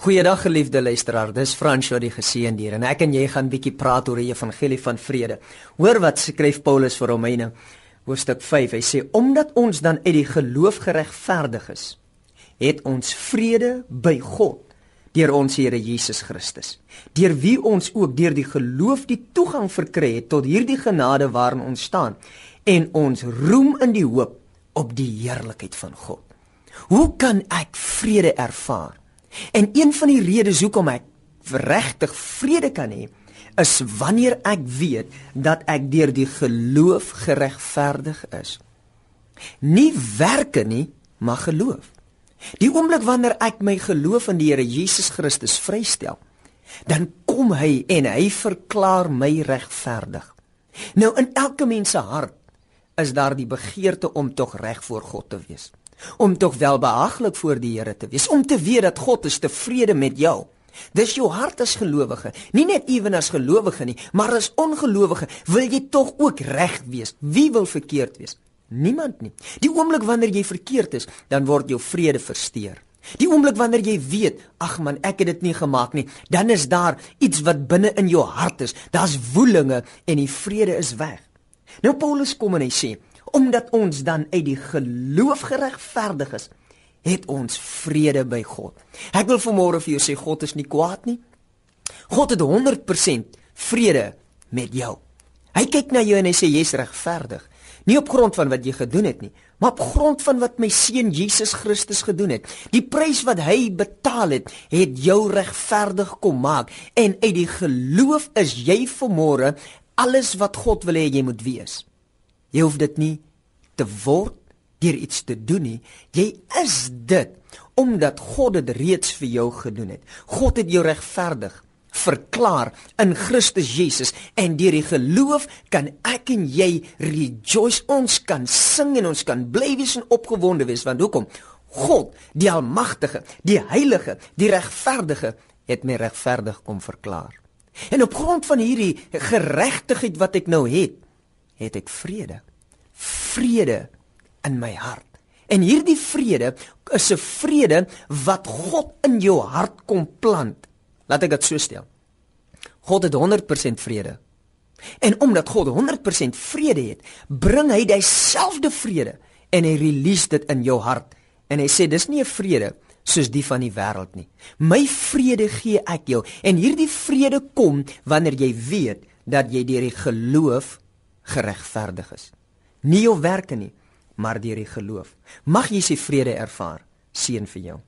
Goeiedag geliefde luisteraar, dis Fransjo die geseënde hier en ek en jy gaan bietjie praat oor die evangelie van vrede. Hoor wat skryf Paulus vir Romeine hoofstuk 5. Hy sê omdat ons dan uit die geloof geregverdig is, het ons vrede by God deur ons Here Jesus Christus. Deur wie ons ook deur die geloof die toegang verkry het tot hierdie genade waarin ons staan en ons roem in die hoop op die heerlikheid van God. Hoe kan ek vrede ervaar? En een van die redes hoekom ek regtig vrede kan hê, is wanneer ek weet dat ek deur die geloof geregverdig is. Nie werke nie, maar geloof. Die oomblik wanneer ek my geloof in die Here Jesus Christus vrystel, dan kom hy en hy verklaar my regverdig. Nou in elke mens se hart is daar die begeerte om tog reg voor God te wees om tog welbehaaglik voor die Here te wees, om te weet dat God is tevrede met jou. Dis jou hart as gelowige, nie net ewen as gelowige nie, maar as ongelowige, wil jy tog ook reg wees. Wie wil verkeerd wees? Niemand nie. Die oomblik wanneer jy verkeerd is, dan word jou vrede versteur. Die oomblik wanneer jy weet, ag man, ek het dit nie gemaak nie, dan is daar iets wat binne in jou hart is. Daar's woelinge en die vrede is weg. Nou Paulus kom en hy sê, omdat ons dan uit die geloof geregverdig is, het ons vrede by God. Ek wil vanmôre vir jou sê God is nie kwaad nie. God het 100% vrede met jou. Hy kyk na jou en hy sê jy's regverdig. Nie op grond van wat jy gedoen het nie, maar op grond van wat my seun Jesus Christus gedoen het. Die prys wat hy betaal het, het jou regverdig kom maak en uit die geloof is jy vanmôre alles wat God wil hê jy moet wees. Jy hoef dit nie te word deur iets te doen nie. Jy is dit omdat God dit reeds vir jou gedoen het. God het jou regverdig verklaar in Christus Jesus. En deur die geloof kan ek en jy rejoice. Ons kan sing en ons kan bly wees en opgewonde wees. Want hoekom? God die almagtige die heilige die regverdige het my regverdig kom verklaar. En op grond van hierdie geregtigheid wat ek nou het het ek vrede vrede in my hart. En hierdie vrede is 'n vrede wat God in jou hart kom plant. Laat ek dit so stel. God het 100% vrede. En omdat God 100% vrede het, bring hy dieselfde vrede en hy release dit in jou hart. En hy sê dis nie 'n vrede soos die van die wêreld nie. My vrede gee ek jou en hierdie vrede kom wanneer jy weet dat jy deur die geloof geregverdig is nie jou werke nie, maar deur die geloof. Mag jy sy vrede ervaar. Seën vir jou.